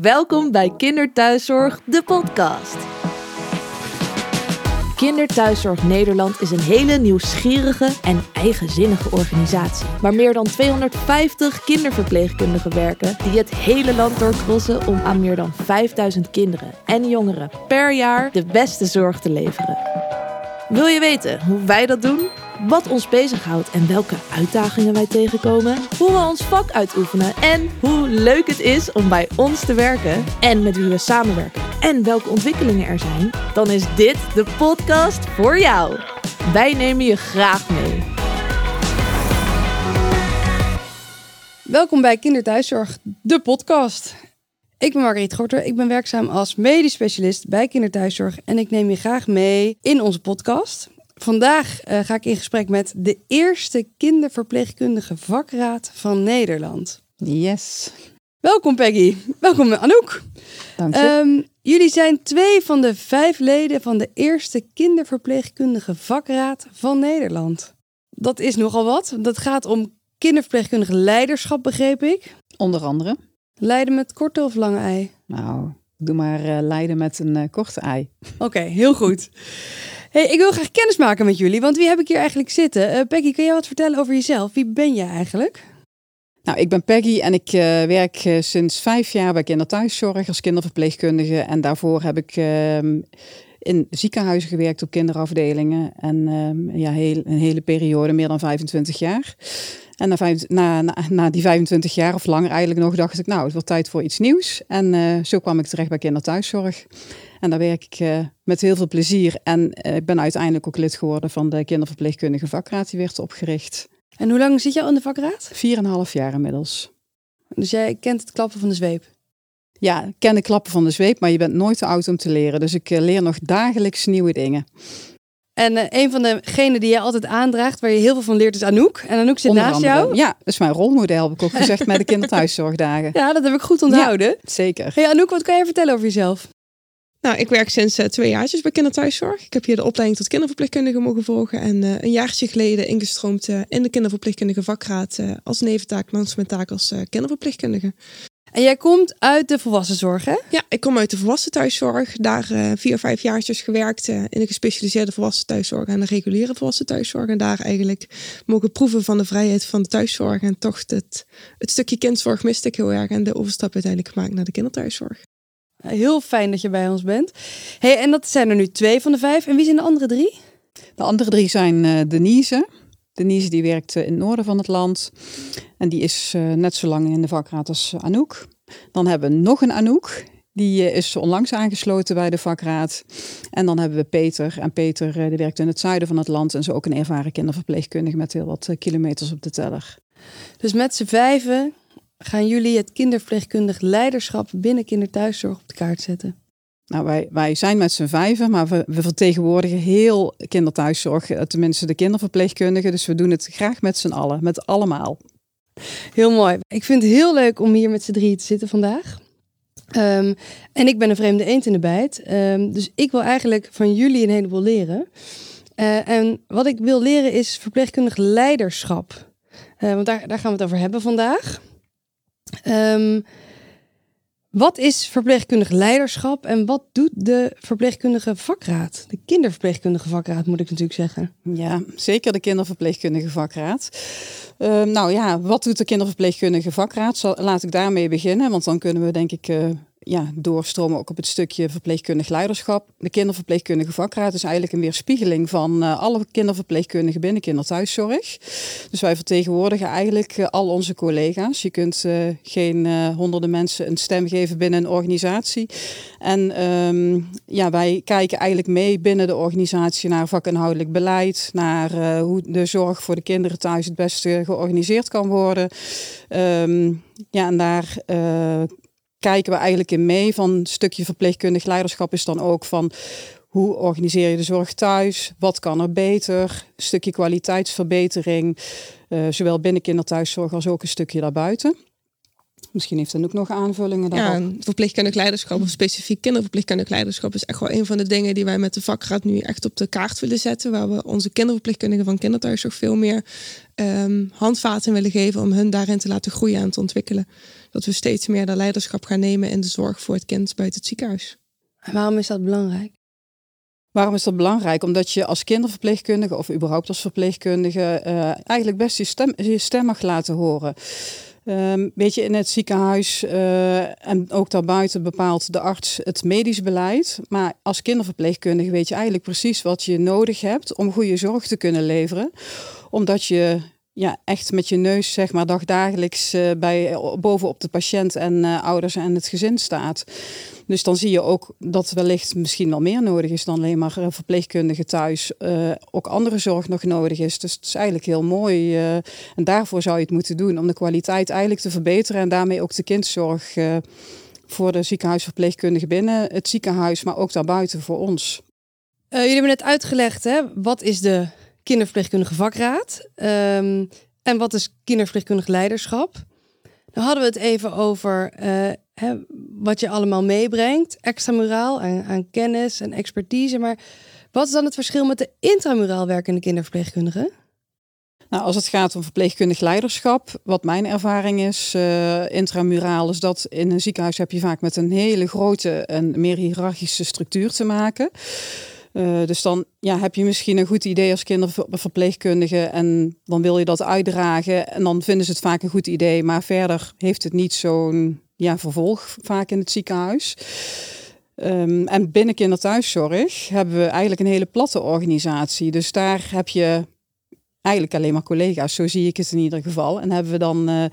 Welkom bij Kinderthuiszorg, de podcast. Kinderthuiszorg Nederland is een hele nieuwsgierige en eigenzinnige organisatie. Waar meer dan 250 kinderverpleegkundigen werken die het hele land doorkrossen om aan meer dan 5000 kinderen en jongeren per jaar de beste zorg te leveren. Wil je weten hoe wij dat doen? Wat ons bezighoudt en welke uitdagingen wij tegenkomen? Hoe we ons vak uitoefenen en hoe leuk het is om bij ons te werken en met wie we samenwerken en welke ontwikkelingen er zijn? Dan is dit de podcast voor jou. Wij nemen je graag mee. Welkom bij Kinderthuiszorg, de podcast. Ik ben Margriet Gorter, ik ben werkzaam als medisch specialist bij Kinderthuiszorg en ik neem je graag mee in onze podcast. Vandaag uh, ga ik in gesprek met de eerste kinderverpleegkundige vakraad van Nederland. Yes. Welkom Peggy. Welkom Anouk. Dank je. Um, jullie zijn twee van de vijf leden van de eerste kinderverpleegkundige vakraad van Nederland. Dat is nogal wat. Dat gaat om kinderverpleegkundig leiderschap, begreep ik. Onder andere. Leiden met korte of lange ei? Nou, doe maar uh, leiden met een uh, korte ei. Oké, okay, heel goed. Hey, ik wil graag kennis maken met jullie, want wie heb ik hier eigenlijk zitten? Uh, Peggy, kun jij wat vertellen over jezelf? Wie ben jij eigenlijk? Nou, ik ben Peggy en ik uh, werk uh, sinds vijf jaar bij kinderthuiszorg als kinderverpleegkundige. En daarvoor heb ik ehm, in ziekenhuizen gewerkt op kinderafdelingen. En ehm, ja, heel, een hele periode, meer dan 25 jaar. En na, na, na, na, die 25 jaar of langer eigenlijk nog, dacht ik, nou, het wordt tijd voor iets nieuws. En zo kwam ik terecht bij kinderthuiszorg. En daar werk ik uh, met heel veel plezier. En uh, ik ben uiteindelijk ook lid geworden van de kinderverpleegkundige vakraad die werd opgericht. En hoe lang zit je al in de vakraad? Vier en een half jaar inmiddels. Dus jij kent het klappen van de zweep? Ja, ik ken de klappen van de zweep, maar je bent nooit te oud om te leren. Dus ik leer nog dagelijks nieuwe dingen. En een van degenen die jij altijd aandraagt, waar je heel veel van leert, is Anouk. En Anouk zit Onder naast andere, jou. Ja, dat is mijn rolmodel, heb ik ook gezegd, met de kinderthuiszorgdagen. Ja, dat heb ik goed onthouden. Ja, zeker. Hey Anouk, wat kan je vertellen over jezelf? Nou, ik werk sinds uh, twee jaartjes bij kinderthuiszorg. Ik heb hier de opleiding tot kinderverpleegkundige mogen volgen. En uh, een jaartje geleden ingestroomd uh, in de kinderverpleegkundige vakraad als neventaak, langs mijn taak als kinderverpleegkundige. En jij komt uit de volwassenzorg, hè? Ja, ik kom uit de volwassen thuiszorg. Daar vier, vijf jaartjes gewerkt uh, in de gespecialiseerde volwassen thuiszorg en de reguliere volwassen thuiszorg. En daar eigenlijk mogen proeven van de vrijheid van de thuiszorg. En toch het, het stukje kindzorg miste ik heel erg. En de overstap uiteindelijk gemaakt naar de kinderthuiszorg. Heel fijn dat je bij ons bent. Hey, en dat zijn er nu twee van de vijf. En wie zijn de andere drie? De andere drie zijn uh, Denise. Denise die werkt in het noorden van het land. En die is uh, net zo lang in de vakraad als Anouk. Dan hebben we nog een Anouk. Die is onlangs aangesloten bij de vakraad. En dan hebben we Peter. En Peter die werkt in het zuiden van het land. En is ook een ervaren kinderverpleegkundige met heel wat kilometers op de teller. Dus met z'n vijven gaan jullie het kinderverpleegkundig leiderschap binnen kinderthuiszorg op de kaart zetten? Nou, wij, wij zijn met z'n vijven, maar we, we, vertegenwoordigen heel kinderthuiszorg, tenminste de kinderverpleegkundigen. Dus we doen het graag met z'n allen, met allemaal. Heel mooi. Ik vind het heel leuk om hier met z'n drieën te zitten vandaag. Um, en ik ben een vreemde eend in de bijt. Um, dus ik wil eigenlijk van jullie een heleboel leren. Uh, en wat ik wil leren is verpleegkundig leiderschap. Uh, want daar, daar gaan we het over hebben vandaag. Um, wat is verpleegkundig leiderschap en wat doet de verpleegkundige vakraad? De kinderverpleegkundige vakraad moet ik natuurlijk zeggen. Ja, zeker de kinderverpleegkundige vakraad. Uh, nou ja, wat doet de kinderverpleegkundige vakraad? Zal, laat ik daarmee beginnen, want dan kunnen we denk ik uh, ja, doorstromen ook op het stukje verpleegkundig leiderschap. De kinderverpleegkundige vakraad is eigenlijk een weerspiegeling van uh, alle kinderverpleegkundigen binnen kinderthuiszorg. Dus wij vertegenwoordigen eigenlijk uh, al onze collega's. Je kunt uh, geen honderden mensen een stem geven binnen een organisatie. En um, ja, wij kijken eigenlijk mee binnen de organisatie naar vakinhoudelijk beleid, naar hoe de zorg voor de kinderen thuis het beste georganiseerd kan worden. Um, ja, en daar kijken we eigenlijk in mee. Van een stukje verpleegkundig leiderschap is dan ook van hoe organiseer je de zorg thuis? Wat kan er beter? Een stukje kwaliteitsverbetering, uh, zowel binnen kinderthuiszorg als ook een stukje daarbuiten. Misschien heeft dan ook nog aanvullingen Ja, daarop. en verpleegkundig leiderschap of specifiek kinderverpleegkundig leiderschap is echt wel een van de dingen die wij met de vakraad nu echt op de kaart willen zetten. Waar we onze kinderverpleegkundigen van kinderthuiszorg veel meer ehm, handvaten willen geven om hun daarin te laten groeien en te ontwikkelen. Dat we steeds meer dat leiderschap gaan nemen in de zorg voor het kind buiten het ziekenhuis. En waarom is dat belangrijk? Waarom is dat belangrijk? Omdat je als kinderverpleegkundige of überhaupt als verpleegkundige eh, eigenlijk best je stem, je stem mag laten horen. Ehm, weet je, in het ziekenhuis eh, en ook daarbuiten bepaalt de arts het medisch beleid. Maar als kinderverpleegkundige weet je eigenlijk precies wat je nodig hebt om goede zorg te kunnen leveren. Omdat je ja, echt met je neus, zeg maar, dagdagelijks eh, bij, bovenop de patiënt en eh, ouders en het gezin staat. Dus dan zie je ook dat wellicht misschien wel meer nodig is dan alleen maar eh, verpleegkundigen thuis. ook andere zorg nog nodig is. Dus het is eigenlijk heel mooi. en daarvoor zou je het moeten doen. Om de kwaliteit eigenlijk te verbeteren. En daarmee ook de kindzorg voor de ziekenhuisverpleegkundigen binnen het ziekenhuis. Maar ook daarbuiten voor ons. Jullie hebben net uitgelegd, hè, wat is de kinderverpleegkundige vakraad? Ehm, en wat is kinderverpleegkundig leiderschap? Dan hadden we het even over eh, hè, wat je allemaal meebrengt. Extramuraal aan, aan kennis en expertise. Maar wat is dan het verschil met de intramuraal werkende kinderverpleegkundigen? Nou, als het gaat om verpleegkundig leiderschap, wat mijn ervaring is, eh intramuraal, is dat in een ziekenhuis heb je vaak met een hele grote en meer hiërarchische structuur te maken. Eh, dus dan ja, heb je misschien een goed idee als kinderverpleegkundige en dan wil je dat uitdragen en dan vinden ze het vaak een goed idee, maar verder heeft het niet zo'n ja, vervolg vaak in het ziekenhuis. Ehm, en binnen kinderthuiszorg hebben we eigenlijk een hele platte organisatie. Dus daar heb je eigenlijk alleen maar collega's, zo zie ik het in ieder geval. En hebben we dan, eh, eh,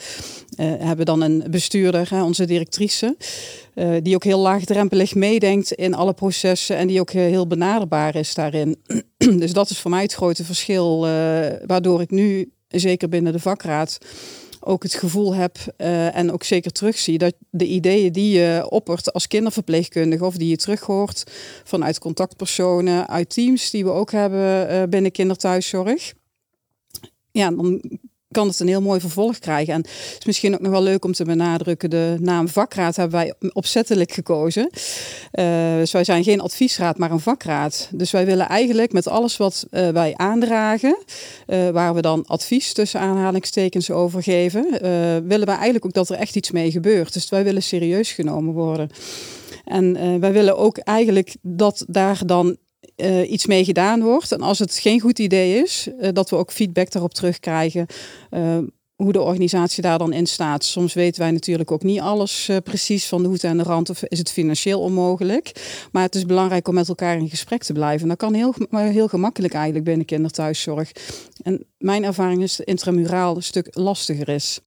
hebben dan een bestuurder, hè, onze directrice, eh, die ook heel laagdrempelig meedenkt in alle processen en die ook heel benaderbaar is daarin. dus dat is voor mij het grote verschil, waardoor ik nu, zeker binnen de vakraad, ook het gevoel heb en ook zeker terugzie dat de ideeën die je oppert als kinderverpleegkundige of die je terughoort vanuit contactpersonen, uit teams die we ook hebben binnen kinderthuiszorg, ja, dan kan het een heel mooi vervolg krijgen. En het is misschien ook nog wel leuk om te benadrukken, de naam vakraad hebben wij opzettelijk gekozen. Eh, dus wij zijn geen adviesraad, maar een vakraad. Dus wij willen eigenlijk met alles wat eh, wij aandragen, eh, waar we dan advies tussen aanhalingstekens over geven, willen wij eigenlijk ook dat er echt iets mee gebeurt. Dus wij willen serieus genomen worden. En wij willen ook eigenlijk dat daar dan eh, iets mee gedaan wordt. En als het geen goed idee is, eh, dat we ook feedback daarop terugkrijgen. eh, hoe de organisatie daar dan in staat. Soms weten wij natuurlijk ook niet alles precies van de hoed en de rand. Of is het financieel onmogelijk. Maar het is belangrijk om met elkaar in gesprek te blijven. En dat kan heel, heel gemakkelijk eigenlijk binnen kinderthuiszorg. En mijn ervaring is dat intramuraal een stuk lastiger is.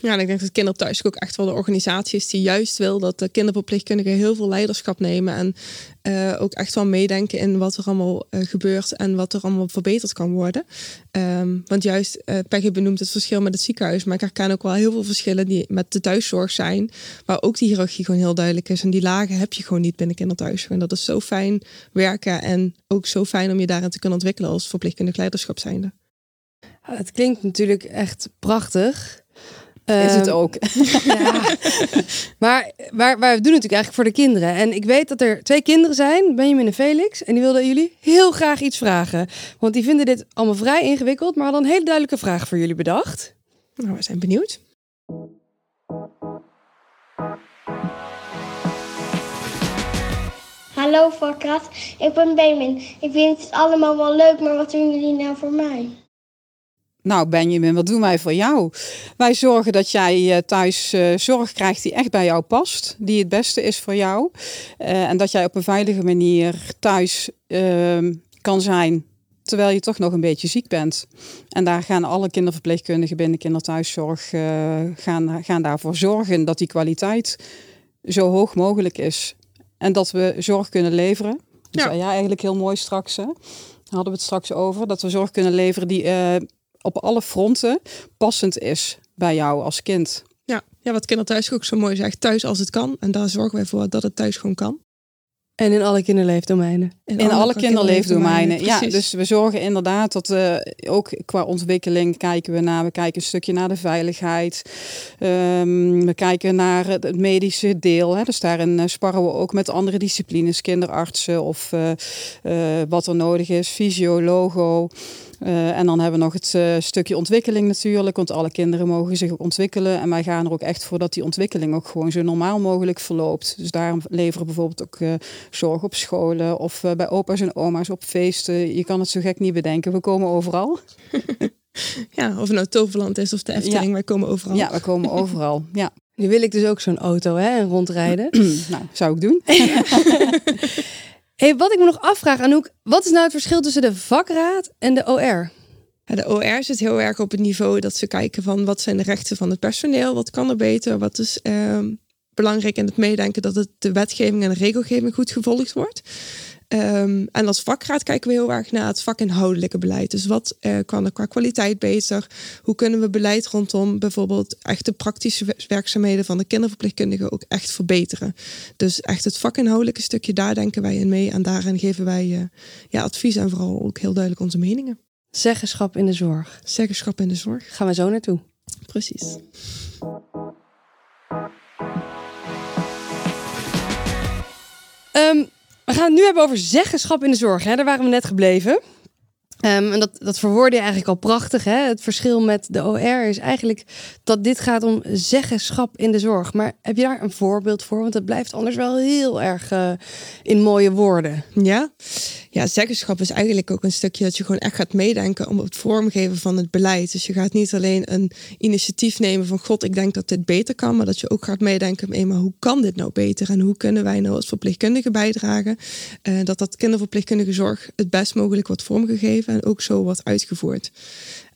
Ja, en ik denk dat Kinderthuis ook echt wel de organisatie is die juist wil dat de kinderverpleegkundigen heel veel leiderschap nemen. En eh, ook echt wel meedenken in wat er allemaal eh, gebeurt en wat er allemaal verbeterd kan worden. Ehm, want juist, eh Peggy benoemt het verschil met het ziekenhuis. Maar ik herken ook wel heel veel verschillen die met de thuiszorg zijn. Waar ook die hiërarchie gewoon heel duidelijk is. En die lagen heb je gewoon niet binnen kinderthuiszorg. En dat is zo fijn werken en ook zo fijn om je daarin te kunnen ontwikkelen als verpleegkundig leiderschap zijnde. Het klinkt natuurlijk echt prachtig. Is het Ehm, ook. Ja. maar waar, waar we doen natuurlijk eigenlijk voor de kinderen. En ik weet dat er twee kinderen zijn, Benjamin en Felix. En die wilden jullie heel graag iets vragen. Want die vinden dit allemaal vrij ingewikkeld. Maar hadden een hele duidelijke vraag voor jullie bedacht. Nou, we zijn benieuwd. Hallo Vakrat, ik ben Benjamin. Ik vind het allemaal wel leuk, maar wat doen jullie nou voor mij? Nou, Benjamin, wat doen wij voor jou? Wij zorgen dat jij eh, thuis eh, zorg krijgt die echt bij jou past, die het beste is voor jou. Eh, en dat jij op een veilige manier thuis ehm, kan zijn, terwijl je toch nog een beetje ziek bent. En daar gaan alle kinderverpleegkundigen binnen kinderthuiszorg gaan, gaan daarvoor zorgen dat die kwaliteit zo hoog mogelijk is. En dat we zorg kunnen leveren. Dat Ja. eigenlijk heel mooi straks. Hè? Daar hadden we het straks over. Dat we zorg kunnen leveren die op alle fronten passend is bij jou als kind. Ja, ja wat Kinderthuis ook zo mooi zegt, thuis als het kan. En daar zorgen wij voor dat het thuis gewoon kan. En in alle kinderleefdomeinen. In, alle kinderleefdomeinen. Ja, dus we zorgen inderdaad dat uh, ook qua ontwikkeling kijken we naar. We kijken een stukje naar de veiligheid. Um, we kijken naar het medische deel. Hè. Dus daarin uh, sparren we ook met andere disciplines, kinderartsen of uh, wat er nodig is, fysio, logo. Uh, en dan hebben we nog het uh, stukje ontwikkeling natuurlijk, want alle kinderen mogen zich ook ontwikkelen. En wij gaan er ook echt voor dat die ontwikkeling ook gewoon zo normaal mogelijk verloopt. Dus daarom leveren we bijvoorbeeld ook uh, zorg op scholen of bij opa's en oma's op feesten. Je kan het zo gek niet bedenken, we komen overal. ja, of het nou Toverland is of de Efteling, ja. wij komen overal. Ja, we komen overal, ja. Nu wil ik dus ook zo'n auto hè, en rondrijden. nou, zou ik doen. Hey, wat ik me nog afvraag, Anouk, wat is nou het verschil tussen de vakraad en de OR? Ja, de OR zit heel erg op het niveau dat ze kijken van wat zijn de rechten van het personeel, wat kan er beter, wat is uh, belangrijk in het meedenken dat het de wetgeving en de regelgeving goed gevolgd wordt. Um, en als vakraad kijken we heel erg naar het vakinhoudelijke beleid. Dus wat uh, kan er qua kwaliteit beter? Hoe kunnen we beleid rondom bijvoorbeeld echt de praktische werkzaamheden van de kinderverpleegkundigen ook echt verbeteren? Dus echt het vakinhoudelijke stukje, daar denken wij in mee. En daarin geven wij uh, ja, advies en vooral ook heel duidelijk onze meningen. Zeggenschap in de zorg. Zeggenschap in de zorg. Gaan we zo naartoe. Precies. Um, we gaan het nu hebben over zeggenschap in de zorg. Hè? Daar waren we net gebleven. Um, en dat, dat je eigenlijk al prachtig. Hè? Het verschil met de OR is eigenlijk dat dit gaat om zeggenschap in de zorg. Maar heb je daar een voorbeeld voor? Want het blijft anders wel heel erg uh, in mooie woorden. Ja? Ja, zeggenschap is eigenlijk ook een stukje dat je gewoon echt gaat meedenken om het vormgeven van het beleid. Dus je gaat niet alleen een initiatief nemen van god, ik denk dat dit beter kan, maar dat je ook gaat meedenken, hey, maar hoe kan dit nou beter? En hoe kunnen wij nou als verpleegkundigen bijdragen uh, dat dat kinderverpleegkundige zorg het best mogelijk wordt vormgegeven en ook zo wordt uitgevoerd.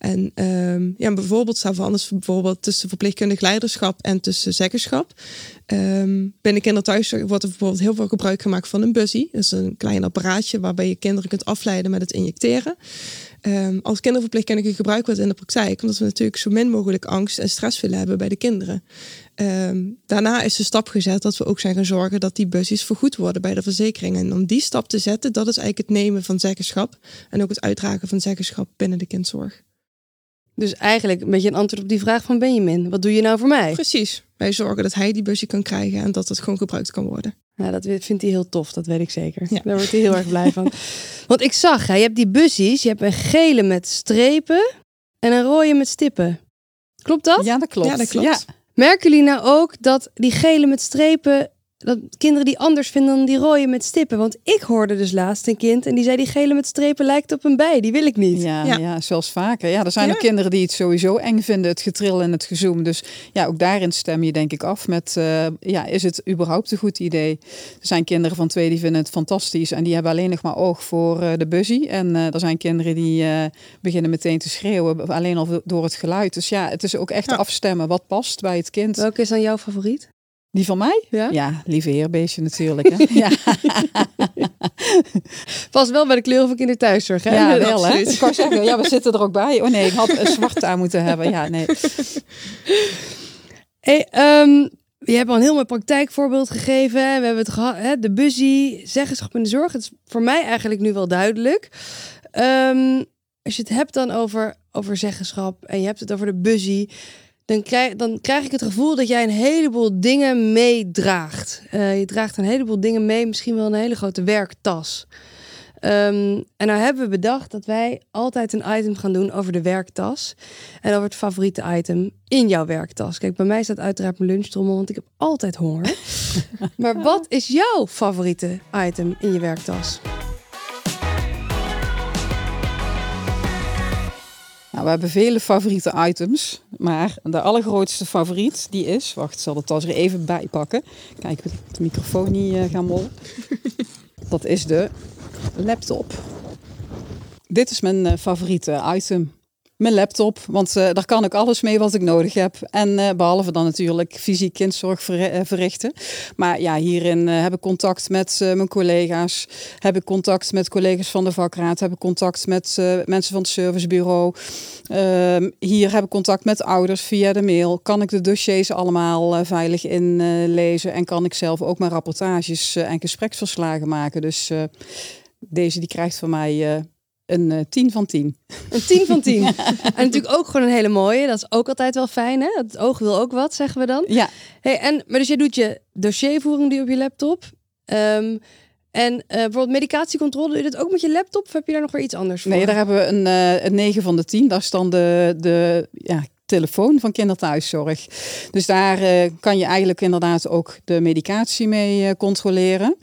En um, ja, bijvoorbeeld staat anders bijvoorbeeld tussen verpleegkundig leiderschap en tussen zeggenschap. Um, binnen kinderthuiszorg wordt er bijvoorbeeld heel veel gebruik gemaakt van een bussie. Dat is een klein apparaatje waarbij je kinderen kunt afleiden met het injecteren. Um, als kinderverpleegkundige gebruikt wordt in de praktijk, omdat we natuurlijk zo min mogelijk angst en stress willen hebben bij de kinderen. Daarna is de stap gezet dat we ook zijn gaan zorgen dat die bussies vergoed worden bij de verzekering. En om die stap te zetten, dat is eigenlijk het nemen van zeggenschap en ook het uitdragen van zeggenschap binnen de kindzorg. Dus eigenlijk een beetje een antwoord op die vraag van Benjamin. Wat doe je nou voor mij? Precies. Wij zorgen dat hij die busje kan krijgen en dat het gewoon gebruikt kan worden. Ja, dat vindt hij heel tof, dat weet ik zeker. Ja. Daar wordt hij heel erg blij van. Want ik zag, hè, je hebt die bussies, je hebt een gele met strepen en een rode met stippen. Klopt dat? Ja, dat klopt. Ja, dat klopt. Ja. Merken jullie nou ook dat die gele met strepen dat kinderen die anders vinden dan die rode met stippen. Want ik hoorde dus laatst een kind en die zei die gele met strepen lijkt op een bij. Die wil ik niet. Ja, ja. ja zoals vaker. Ja, er zijn ja. ook kinderen die het sowieso eng vinden, het getril en het gezoom. Dus ja, ook daarin stem je denk ik af met, uh, ja, is het überhaupt een goed idee? Er zijn kinderen van twee die vinden het fantastisch en die hebben alleen nog maar oog voor uh, de bussie. En uh, er zijn kinderen die beginnen meteen te schreeuwen, alleen al door het geluid. Dus ja, het is ook echt afstemmen wat past bij het kind. Welke is dan jouw favoriet? Die van mij? Ja, ja lieve heerbeestje natuurlijk. Hè? ja. Pas wel bij de kleuren van kinderthuiszorg, hè? Ja, wel hè. Ik kan zeggen, ja, we zitten er ook bij. Oh nee, ik had een zwart aan moeten hebben. Ja, nee. Hey, um, je hebt al een heel mooi praktijkvoorbeeld gegeven. We hebben het gehad, hè, de bussie, zeggenschap in de zorg. Het is voor mij eigenlijk nu wel duidelijk. Um, als je het hebt dan over, over zeggenschap en je hebt het over de bussie dan krijg, dan krijg ik het gevoel dat jij een heleboel dingen meedraagt. Uh, je draagt een heleboel dingen mee, misschien wel een hele grote werktas. Um, en nou hebben we bedacht dat wij altijd een item gaan doen over de werktas. En over het favoriete item in jouw werktas. Kijk, bij mij staat uiteraard mijn lunchtrommel, want ik heb altijd honger. maar wat is jouw favoriete item in je werktas? Nou, we hebben vele favoriete items, maar de allergrootste favoriet die is, wacht, ik zal de tas er even bij pakken. Kijk, de microfoon niet uh, gaan mollen. Dat is de laptop. Dit is mijn uh, favoriete item. Mijn laptop, want uh, daar kan ik alles mee wat ik nodig heb. En uh, behalve dan natuurlijk fysiek kindzorg uh, verrichten. Maar ja, hierin heb ik contact met mijn collega's. Heb ik contact met collega's van de vakraad. Heb ik contact met mensen van het servicebureau. Ehm, hier heb ik contact met ouders via de mail. Kan ik de dossiers allemaal veilig inlezen. en kan ik zelf ook mijn rapportages en gespreksverslagen maken. Dus deze die krijgt van mij een uh, 10 van 10. Een 10 van 10. en natuurlijk ook gewoon een hele mooie. Dat is ook altijd wel fijn, hè? Het oog wil ook wat, zeggen we dan. Ja. Hey, en, maar dus jij doet je dossiervoering die op je laptop. Um, en uh, bijvoorbeeld medicatiecontrole, doe je dat ook met je laptop of heb je daar nog weer iets anders voor? Nee, daar hebben we een, uh, een 9 van de 10. Daar is dan de, de ja, telefoon van kinderthuiszorg. Dus daar uh, kan je eigenlijk inderdaad ook de medicatie mee controleren.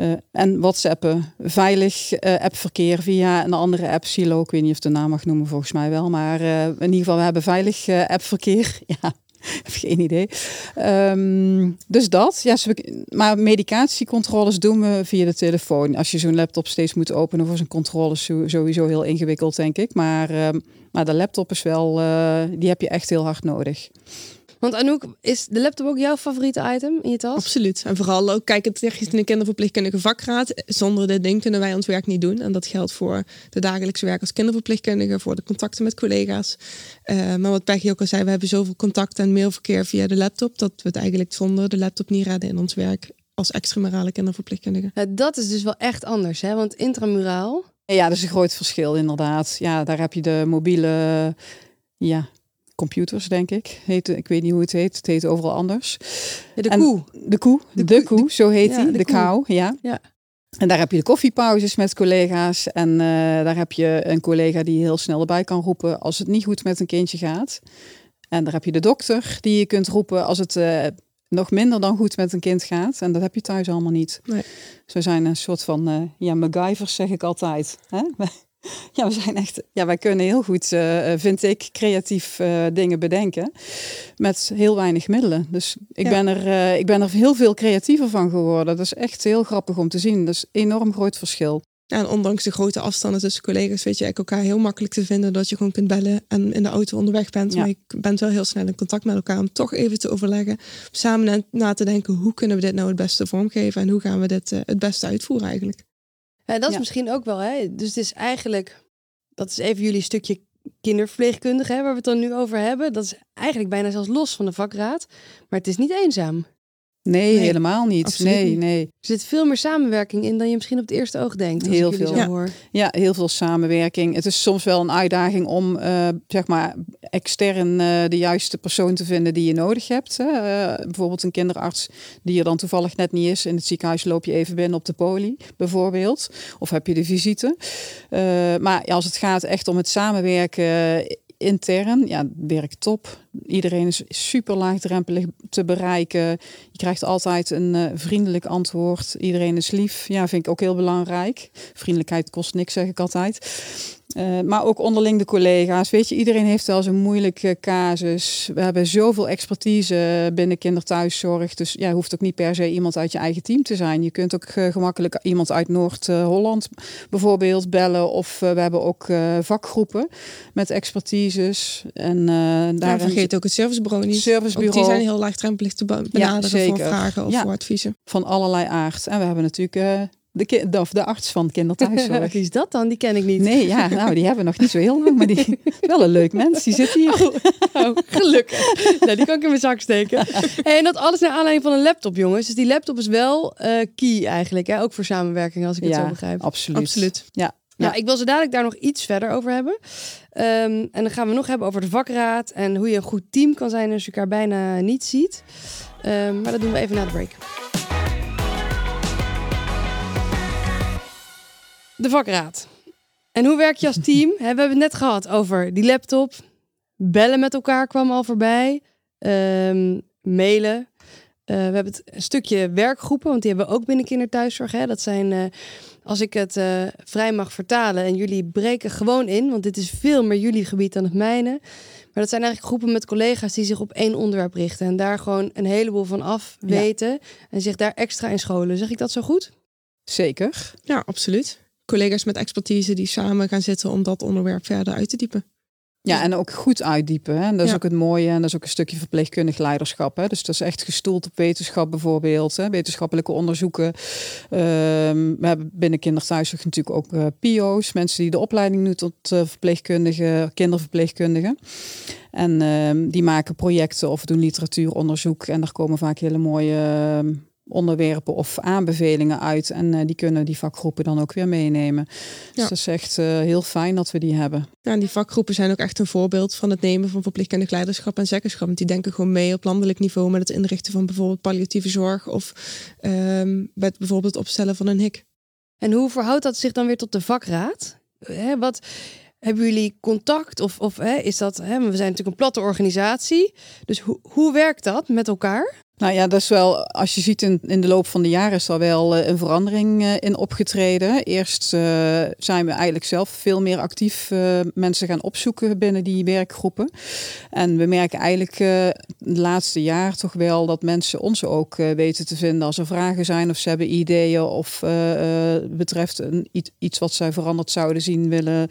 Uh, en WhatsAppen, veilig uh, appverkeer via een andere app, Silo. Ik weet niet of de naam mag noemen, volgens mij wel. Maar uh, in ieder geval, we hebben veilig appverkeer. Ja, heb geen idee. Um, dus dat. Ja, maar medicatiecontroles doen we via de telefoon. Als je zo'n laptop steeds moet openen voor zijn controles, sowieso heel ingewikkeld, denk ik. Maar, um, maar de laptop is wel, die heb je echt heel hard nodig. Want Anouk, is de laptop ook jouw favoriete item in je tas? Absoluut. En vooral ook kijken technisch in de kinderverpleegkundige vakraad. Zonder dit ding kunnen wij ons werk niet doen. En dat geldt voor de dagelijkse werk als kinderverpleegkundige, voor de contacten met collega's. Uh, maar wat Peggy ook al zei, we hebben zoveel contact en mailverkeer via de laptop, dat we het eigenlijk zonder de laptop niet redden in ons werk als extramurale kinderverpleegkundige. Ja, dat is dus wel echt anders, hè? Want intramuraal... Ja, dat is een groot verschil inderdaad. Ja, daar heb je de mobiele ja, computers, denk ik. Heet, ik weet niet hoe het heet. Het heet overal anders. Ja, de koe. De koe. De, de koe, zo heet hij. Ja, de, de kou, ja. ja. En daar heb je de koffiepauzes met collega's. En uh, daar heb je een collega die heel snel erbij kan roepen als het niet goed met een kindje gaat. En daar heb je de dokter die je kunt roepen als het uh, nog minder dan goed met een kind gaat. En dat heb je thuis allemaal niet. Nee. Zo zijn een soort van, uh, ja, MacGyvers zeg ik altijd. Hè? Ja, we zijn echt, ja, wij kunnen heel goed, uh, vind ik, creatief uh, dingen bedenken met heel weinig middelen. Dus ik, ja. ben er, uh, ik ben er heel veel creatiever van geworden. Dat is echt heel grappig om te zien. Dat is een enorm groot verschil. Ja, en ondanks de grote afstanden tussen collega's weet je elkaar heel makkelijk te vinden dat je gewoon kunt bellen en in de auto onderweg bent. Ja. Maar je bent wel heel snel in contact met elkaar om toch even te overleggen, samen na te denken hoe kunnen we dit nou het beste vormgeven en hoe gaan we dit het beste uitvoeren eigenlijk. Ja, dat is misschien ook wel, hè? Dus het is eigenlijk, dat is even jullie stukje kinderverpleegkundige, hè, waar we het dan nu over hebben. Dat is eigenlijk bijna zelfs los van de vakraad. Maar het is niet eenzaam. Nee, nee helemaal niet. Nee, nee. Er zit veel meer samenwerking in dan je misschien op het eerste oog denkt. Heel veel. Ja. Hoor. ja, heel veel samenwerking. Het is soms wel een uitdaging om, uh, zeg maar, extern uh, de juiste persoon te vinden die je nodig hebt. Uh, bijvoorbeeld een kinderarts die er dan toevallig net niet is. In het ziekenhuis loop je even binnen op de poli, bijvoorbeeld. Of heb je de visite. maar als het gaat echt om het samenwerken intern, ja, werkt top. Iedereen is super laagdrempelig te bereiken. Je krijgt altijd een uh, vriendelijk antwoord. Iedereen is lief. Ja, vind ik ook heel belangrijk. Vriendelijkheid kost niks, zeg ik altijd. Uh, maar ook onderling de collega's. Weet je, iedereen heeft wel zo'n moeilijke casus. We hebben zoveel expertise binnen kinderthuiszorg. Dus ja, hoeft ook niet per se iemand uit je eigen team te zijn. Je kunt ook uh, gemakkelijk iemand uit Noord-Holland bijvoorbeeld bellen. Of uh, we hebben ook vakgroepen met expertises. En daar vergeet ook het servicebureau niet. Servicebureau. Ook die zijn heel laagdrempelig te benaderen ja, voor vragen of ja. voor adviezen. Van allerlei aard. En we hebben natuurlijk de, de, of de arts van kinderthuiszorg. Wie is dat dan? Die ken ik niet. Nee, ja, nou, die hebben we nog niet zo heel lang, maar die wel een leuk mens. Die zit hier. Oh, oh gelukkig. nou, die kan ik in mijn zak steken. Hey, en dat alles naar aanleiding van een laptop, jongens. Dus die laptop is wel uh, key eigenlijk, hè? ook voor samenwerking, als ik het ja, zo begrijp. Absoluut. absoluut. Ja. Nou, ik wil ze dadelijk daar nog iets verder over hebben. Um, en dan gaan we nog hebben over de vakraad en hoe je een goed team kan zijn als je elkaar bijna niet ziet. Um, maar dat doen we even na de break. De vakraad. En hoe werk je als team? we hebben het net gehad over die laptop. Bellen met elkaar kwam al voorbij. Um, mailen. Uh, we hebben het een stukje werkgroepen, want die hebben we ook binnen kinderthuiszorg. Hè. Dat zijn, uh, als ik het uh, vrij mag vertalen, en jullie breken gewoon in, want dit is veel meer jullie gebied dan het mijne. Maar dat zijn eigenlijk groepen met collega's die zich op één onderwerp richten en daar gewoon een heleboel van af weten ja. en zich daar extra in scholen. Zeg ik dat zo goed? Zeker. Ja, absoluut collega's met expertise die samen gaan zitten om dat onderwerp verder uit te diepen. Ja, en ook goed uitdiepen. Hè? Dat is ja. ook het mooie. En dat is ook een stukje verpleegkundig leiderschap. Hè? Dus dat is echt gestoeld op wetenschap bijvoorbeeld. Hè? Wetenschappelijke onderzoeken. Um, we hebben binnen kinderthuiszorg natuurlijk ook uh, PIO's. Mensen die de opleiding doen tot uh, verpleegkundige, kinderverpleegkundigen. En um, die maken projecten of doen literatuuronderzoek. En daar komen vaak hele mooie... Uh, onderwerpen of aanbevelingen uit. En eh, die kunnen die vakgroepen dan ook weer meenemen. Dus dat is echt eh, heel fijn dat we die hebben. Ja, en die vakgroepen zijn ook echt een voorbeeld van het nemen van verpleegkundig leiderschap en zeggenschap. Want die denken gewoon mee op landelijk niveau met het inrichten van bijvoorbeeld palliatieve zorg of ehm, met bijvoorbeeld het opstellen van een hik. En hoe verhoudt dat zich dan weer tot de vakraad? Hè, wat hebben jullie contact? Of, of hè, is dat, hè, we zijn natuurlijk een platte organisatie. Dus hoe hoe werkt dat met elkaar? Nou ja, dat is wel, als je ziet in, in de loop van de jaren is er wel eh, een verandering eh, in opgetreden. Eerst eh, zijn we eigenlijk zelf veel meer actief mensen gaan opzoeken binnen die werkgroepen. En we merken eigenlijk de laatste jaar toch wel dat mensen ons ook weten te vinden als er vragen zijn of ze hebben ideeën of betreft een, iets, wat zij veranderd zouden zien willen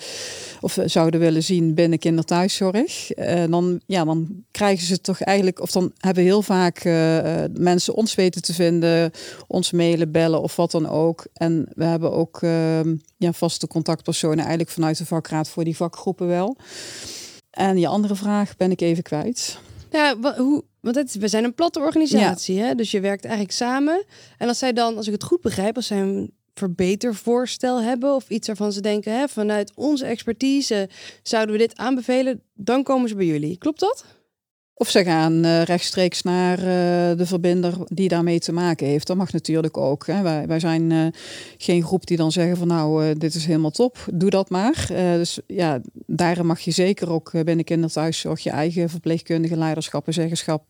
of zouden willen zien binnen kinderthuiszorg. Dan, ja, dan krijgen ze toch eigenlijk, of dan hebben heel vaak eh, mensen ons weten te vinden, ons mailen, bellen of wat dan ook. En we hebben ook eh, ja, vaste contactpersonen eigenlijk vanuit de vakraad voor die vakgroepen wel. En je andere vraag ben ik even kwijt. Ja, hoe, want het, we zijn een platte organisatie, hè? dus je werkt eigenlijk samen. En als zij dan, als ik het goed begrijp, als zij een verbetervoorstel hebben of iets waarvan ze denken, hè, vanuit onze expertise zouden we dit aanbevelen, dan komen ze bij jullie. Klopt dat? Of ze gaan eh, rechtstreeks naar eh, de verbinder die daarmee te maken heeft. Dat mag natuurlijk ook. Hè. Wij, wij zijn eh, geen groep die dan zeggen van nou, dit is helemaal top, doe dat maar. Dus ja, daar mag je zeker ook binnen kinderthuiszorg je eigen verpleegkundige leiderschap en zeggenschap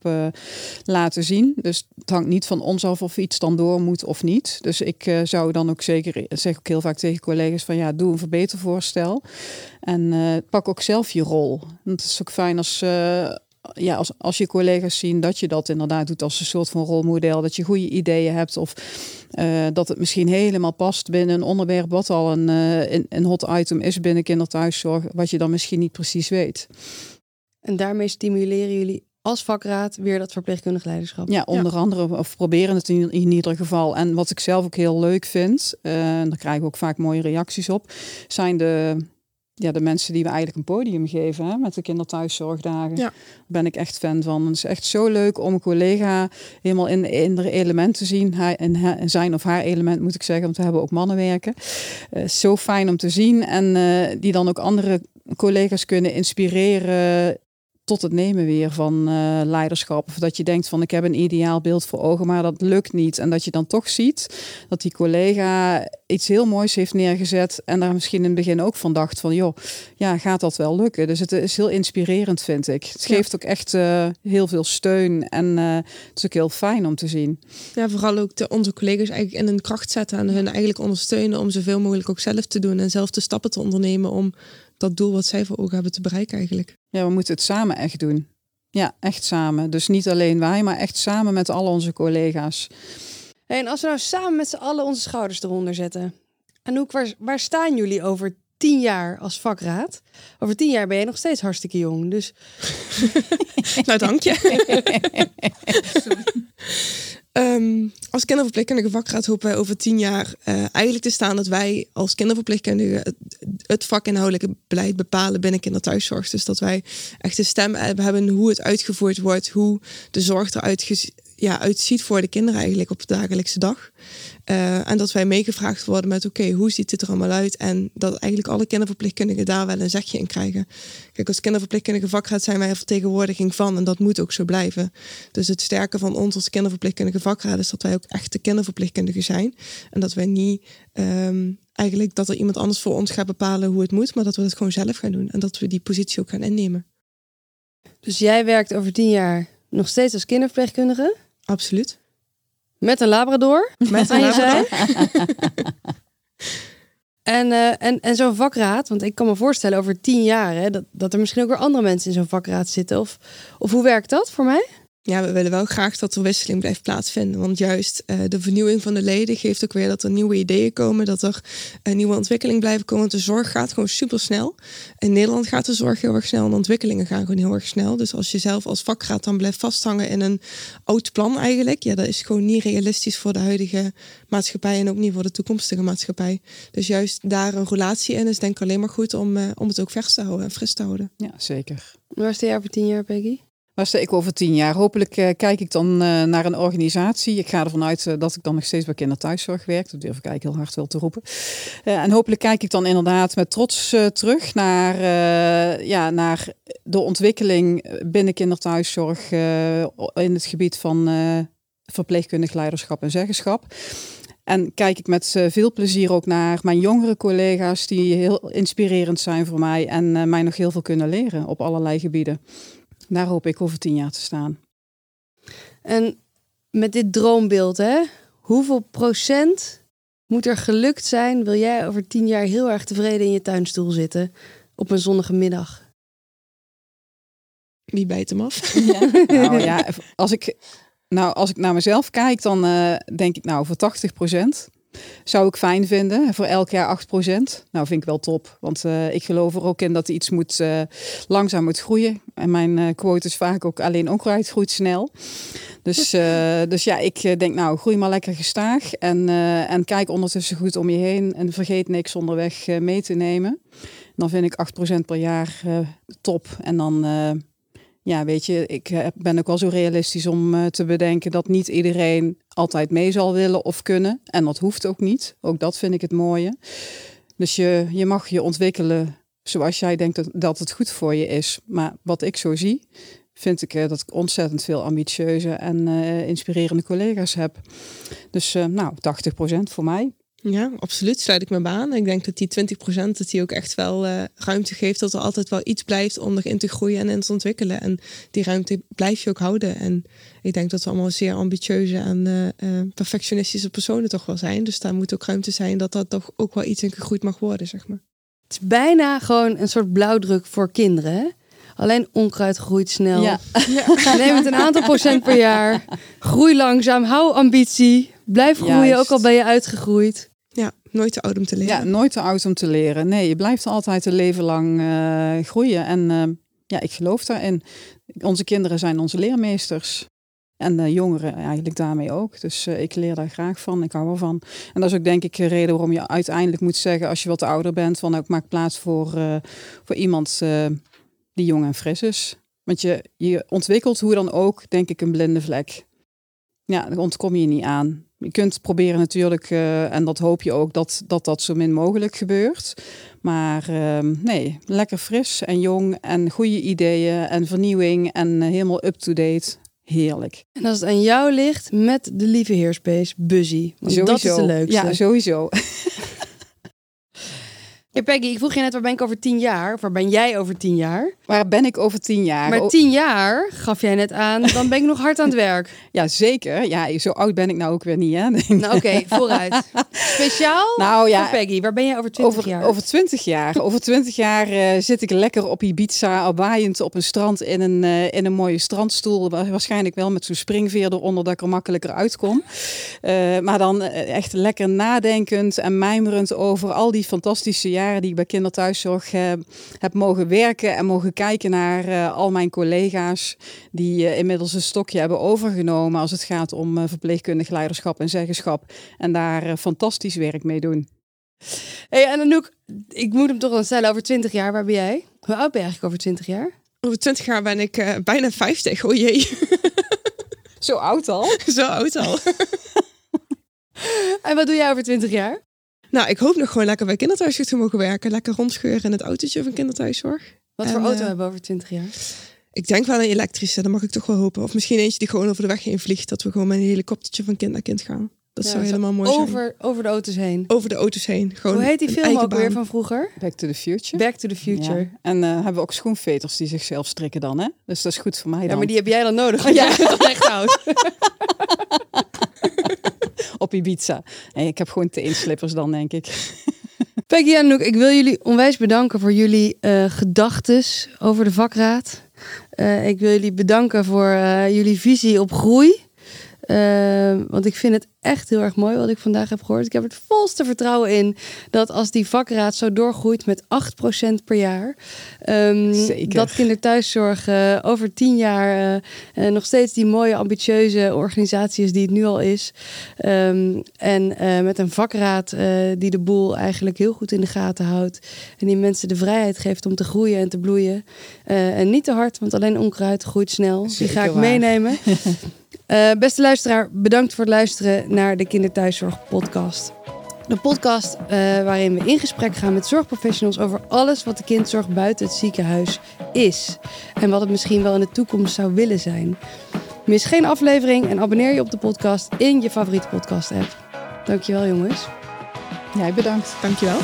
laten zien. Dus het hangt niet van ons af of iets dan door moet of niet. Dus ik zou dan ook zeker, zeg ook heel vaak tegen collega's van ja, doe een verbetervoorstel. En pak ook zelf je rol. Het is ook fijn als... ja, als, als je collega's zien dat je dat inderdaad doet als een soort van rolmodel, dat je goede ideeën hebt of eh, dat het misschien helemaal past binnen een onderwerp wat al een, eh, een, een hot item is binnen kinderthuiszorg, wat je dan misschien niet precies weet. En daarmee stimuleren jullie als vakraad weer dat verpleegkundig leiderschap. Ja, onder andere, of proberen het in, in ieder geval. En wat ik zelf ook heel leuk vind, en daar krijgen we ook vaak mooie reacties op, zijn de, ja, de mensen die we eigenlijk een podium geven hè, met de kinderthuiszorgdagen. Ja. Daar ben ik echt fan van. Het is echt zo leuk om een collega helemaal in, in de element te zien. Hij, in zijn of haar element moet ik zeggen, want we hebben ook mannen werken. Eh, zo fijn om te zien. En eh, die dan ook andere collega's kunnen inspireren tot het nemen weer van eh, leiderschap. Of dat je denkt van ik heb een ideaal beeld voor ogen, maar dat lukt niet. En dat je dan toch ziet dat die collega iets heel moois heeft neergezet. En daar misschien in het begin ook van dacht van joh, ja, gaat dat wel lukken? Dus het is heel inspirerend, vind ik. Het Ja. geeft ook echt eh, heel veel steun. En eh, het is ook heel fijn om te zien. Ja, vooral ook de, onze collega's eigenlijk in hun kracht zetten en hun eigenlijk ondersteunen om zoveel mogelijk ook zelf te doen en zelf de stappen te ondernemen om dat doel wat zij voor ogen hebben te bereiken eigenlijk. Ja, we moeten het samen echt doen. Ja, echt samen. Dus niet alleen wij, maar echt samen met al onze collega's. En als we nou samen met z'n allen onze schouders eronder zetten. Anouk, waar, waar staan jullie over tien jaar als vakraad? Over tien jaar ben je nog steeds hartstikke jong. Dus nou, dank je. Ehm, als kinderverpleegkundige vakraad hopen wij over tien jaar eh, eigenlijk te staan dat wij als kinderverpleegkundigen het, het vakinhoudelijke beleid bepalen binnen kinderthuiszorg. Dus dat wij echt een stem hebben hoe het uitgevoerd wordt, hoe de zorg eruit ja, uitziet voor de kinderen eigenlijk op de dagelijkse dag. Eh, en dat wij meegevraagd worden met oké, hoe ziet dit er allemaal uit? En dat eigenlijk alle kinderverpleegkundigen daar wel een zegje in krijgen. Kijk, als kinderverpleegkundige vakraad zijn wij een vertegenwoordiging van en dat moet ook zo blijven. Dus het sterke van ons als kinderverpleegkundige vakraad is dat wij ook echte kinderverpleegkundigen zijn. En dat wij niet ehm, eigenlijk dat er iemand anders voor ons gaat bepalen hoe het moet, maar dat we het gewoon zelf gaan doen. En dat we die positie ook gaan innemen. Dus jij werkt over tien jaar nog steeds als kinderverpleegkundige Absoluut. met een labrador Met een labrador. En, eh, en, en zo'n vakraad, want ik kan me voorstellen over tien jaar hè, dat, dat er misschien ook weer andere mensen in zo'n vakraad zitten. Of, of hoe werkt dat voor mij? Ja, we willen wel graag dat er wisseling blijft plaatsvinden. Want juist eh, de vernieuwing van de leden geeft ook weer dat er nieuwe ideeën komen. Dat er een nieuwe ontwikkeling blijven komen. Want de zorg gaat gewoon super snel. In Nederland gaat de zorg heel erg snel. En de ontwikkelingen gaan gewoon heel erg snel. Dus als je zelf als vakraad dan blijft vasthangen in een oud plan eigenlijk. Ja, dat is gewoon niet realistisch voor de huidige maatschappij. En ook niet voor de toekomstige maatschappij. Dus juist daar een relatie in is denk ik alleen maar goed om, eh, om het ook vers te houden en fris te houden. Ja, zeker. Waar sta jij over tien jaar, Peggy? Sta ik over tien jaar? Hopelijk uh, kijk ik dan uh, naar een organisatie. Ik ga ervan uit uh, dat ik dan nog steeds bij kinderthuiszorg werk. Dat durf ik eigenlijk heel hard wel te roepen. en hopelijk kijk ik dan inderdaad met trots terug naar, ja, naar de ontwikkeling binnen kinderthuiszorg in het gebied van verpleegkundig leiderschap en zeggenschap. En kijk ik met veel plezier ook naar mijn jongere collega's die heel inspirerend zijn voor mij en mij nog heel veel kunnen leren op allerlei gebieden. Daar hoop ik over tien jaar te staan. En met dit droombeeld, hè, hoeveel procent moet er gelukt zijn? Wil jij over tien jaar heel erg tevreden in je tuinstoel zitten op een zonnige middag? Wie bijt hem af? Ja. nou ja, als ik, nou, als ik naar mezelf kijk, dan uh, denk ik nou voor 80 procent. Zou ik fijn vinden. Voor elk jaar 8%. Nou, vind ik wel top. Want uh, ik geloof er ook in dat iets moet, uh, langzaam moet groeien. En mijn uh, quote is vaak ook alleen onkruid groeit snel. Dus, dus ja, ik denk nou, groei maar lekker gestaag. En, en kijk ondertussen goed om je heen. En vergeet niks onderweg mee te nemen. Dan vind ik 8% per jaar top. En dan ja, weet je, ik eh, ben ook wel zo realistisch om eh, te bedenken dat niet iedereen altijd mee zal willen of kunnen. En dat hoeft ook niet. Ook dat vind ik het mooie. Dus je, je mag je ontwikkelen zoals jij denkt dat, het goed voor je is. Maar wat ik zo zie, vind ik uh, dat ik ontzettend veel ambitieuze en inspirerende collega's heb. Dus nou, 80% voor mij. Ja, absoluut. Sluit ik me aan. Ik denk dat die 20% dat die ook echt wel uh, ruimte geeft dat er altijd wel iets blijft om erin te groeien en in te ontwikkelen. En die ruimte blijf je ook houden. En ik denk dat we allemaal zeer ambitieuze en uh, perfectionistische personen toch wel zijn. Dus daar moet ook ruimte zijn dat dat toch ook wel iets in gegroeid mag worden, zeg maar. Het is bijna gewoon een soort blauwdruk voor kinderen. Hè? Alleen onkruid groeit snel. Ja. ja. Neem het een aantal procent per jaar. Groei langzaam. Hou ambitie. Blijf groeien, ook al ben je uitgegroeid. Nooit te oud om te leren. Ja, nooit te oud om te leren. Nee, je blijft altijd een leven lang uh, groeien. En uh, ja, ik geloof daarin. Onze kinderen zijn onze leermeesters. En de jongeren eigenlijk daarmee ook. Dus uh, ik leer daar graag van. Ik hou ervan. En dat is ook denk ik de reden waarom je uiteindelijk moet zeggen... als je wat ouder bent, van ik maak plaats voor, voor iemand die jong en fris is. Want je, je ontwikkelt hoe dan ook, denk ik, een blinde vlek. Ja, daar ontkom je niet aan. Je kunt proberen natuurlijk, uh, en dat hoop je ook, dat dat, dat zo min mogelijk gebeurt. Maar uh, nee, lekker fris en jong en goede ideeën en vernieuwing en uh, helemaal up-to-date. Heerlijk. En als het aan jou ligt, met de lieve heerspace, Buzzy. Want sowieso. dat is de leukste. Ja, sowieso. Hey Peggy, ik vroeg je net waar ben ik over tien jaar? Of waar ben jij over tien jaar? Waar ben ik over tien jaar? Maar tien jaar, gaf jij net aan, dan ben ik nog hard aan het werk. Ja, zeker. Ja, zo oud ben ik nou ook weer niet, hè? Nou, oké, vooruit. Speciaal nou, ja, voor Peggy, waar ben jij over twintig jaar? Over twintig jaar. Over twintig jaar uh, zit ik lekker op Ibiza, al waaiend op een strand in een, uh, in een mooie strandstoel. Waarschijnlijk wel met zo'n springveer eronder dat ik er makkelijker uitkom. Uh, maar dan echt lekker nadenkend en mijmerend over al die fantastische jaren die ik bij kinderthuiszorg uh, heb mogen werken en mogen kijken naar uh, al mijn collega's die uh, inmiddels een stokje hebben overgenomen als het gaat om verpleegkundig leiderschap en zeggenschap en daar fantastisch werk mee doen. Hey, en Anouk, ik moet hem toch wel stellen over 20 jaar. Waar ben jij? Hoe oud ben je eigenlijk over 20 jaar? Over 20 jaar ben ik bijna 50. Oh jee. Zo oud al? Zo oud al. en wat doe jij over 20 jaar? Nou, ik hoop nog gewoon lekker bij kinderthuiszorg te mogen werken. Lekker rondscheuren in het autootje van kinderthuiszorg. Wat voor auto uh, hebben we over 20 jaar? Ik denk wel een elektrische, dat mag ik toch wel hopen. Of misschien eentje die gewoon over de weg heen vliegt. Dat we gewoon met een helikoptertje van kind naar kind gaan. Dat zou helemaal mooi over, zijn. Over de auto's heen? Over de auto's heen. Gewoon Hoe heet die film ook baan. weer van vroeger? Back to the Future. Back to the Future. Ja. En uh, hebben we ook schoenveters die zichzelf strikken dan, hè? Dus dat is goed voor mij dan. Ja, maar die heb jij dan nodig. Ja. jij bent echt oud. Op Ibiza. En ik heb gewoon teenslippers dan, denk ik. Peggy en Noek, ik wil jullie onwijs bedanken voor jullie uh, gedachtes over de vakraad. Uh, ik wil jullie bedanken voor uh, jullie visie op groei. want ik vind het echt heel erg mooi wat ik vandaag heb gehoord. Ik heb het volste vertrouwen in dat als die vakraad zo doorgroeit met 8% per jaar, um, Zeker. dat kinderthuiszorg uh, over tien jaar uh, nog steeds die mooie, ambitieuze organisatie is die het nu al is. Um, en uh, met een vakraad die de boel eigenlijk heel goed in de gaten houdt en die mensen de vrijheid geeft om te groeien en te bloeien. en niet te hard, want alleen onkruid groeit snel. Zeker die ga ik waar. meenemen. Uh, beste luisteraar, bedankt voor het luisteren naar de Kinderthuiszorg podcast. De podcast uh, waarin we in gesprek gaan met zorgprofessionals over alles wat de kindzorg buiten het ziekenhuis is. En wat het misschien wel in de toekomst zou willen zijn. Mis geen aflevering en abonneer je op de podcast in je favoriete podcast app. Dankjewel jongens. Jij bedankt. Dankjewel.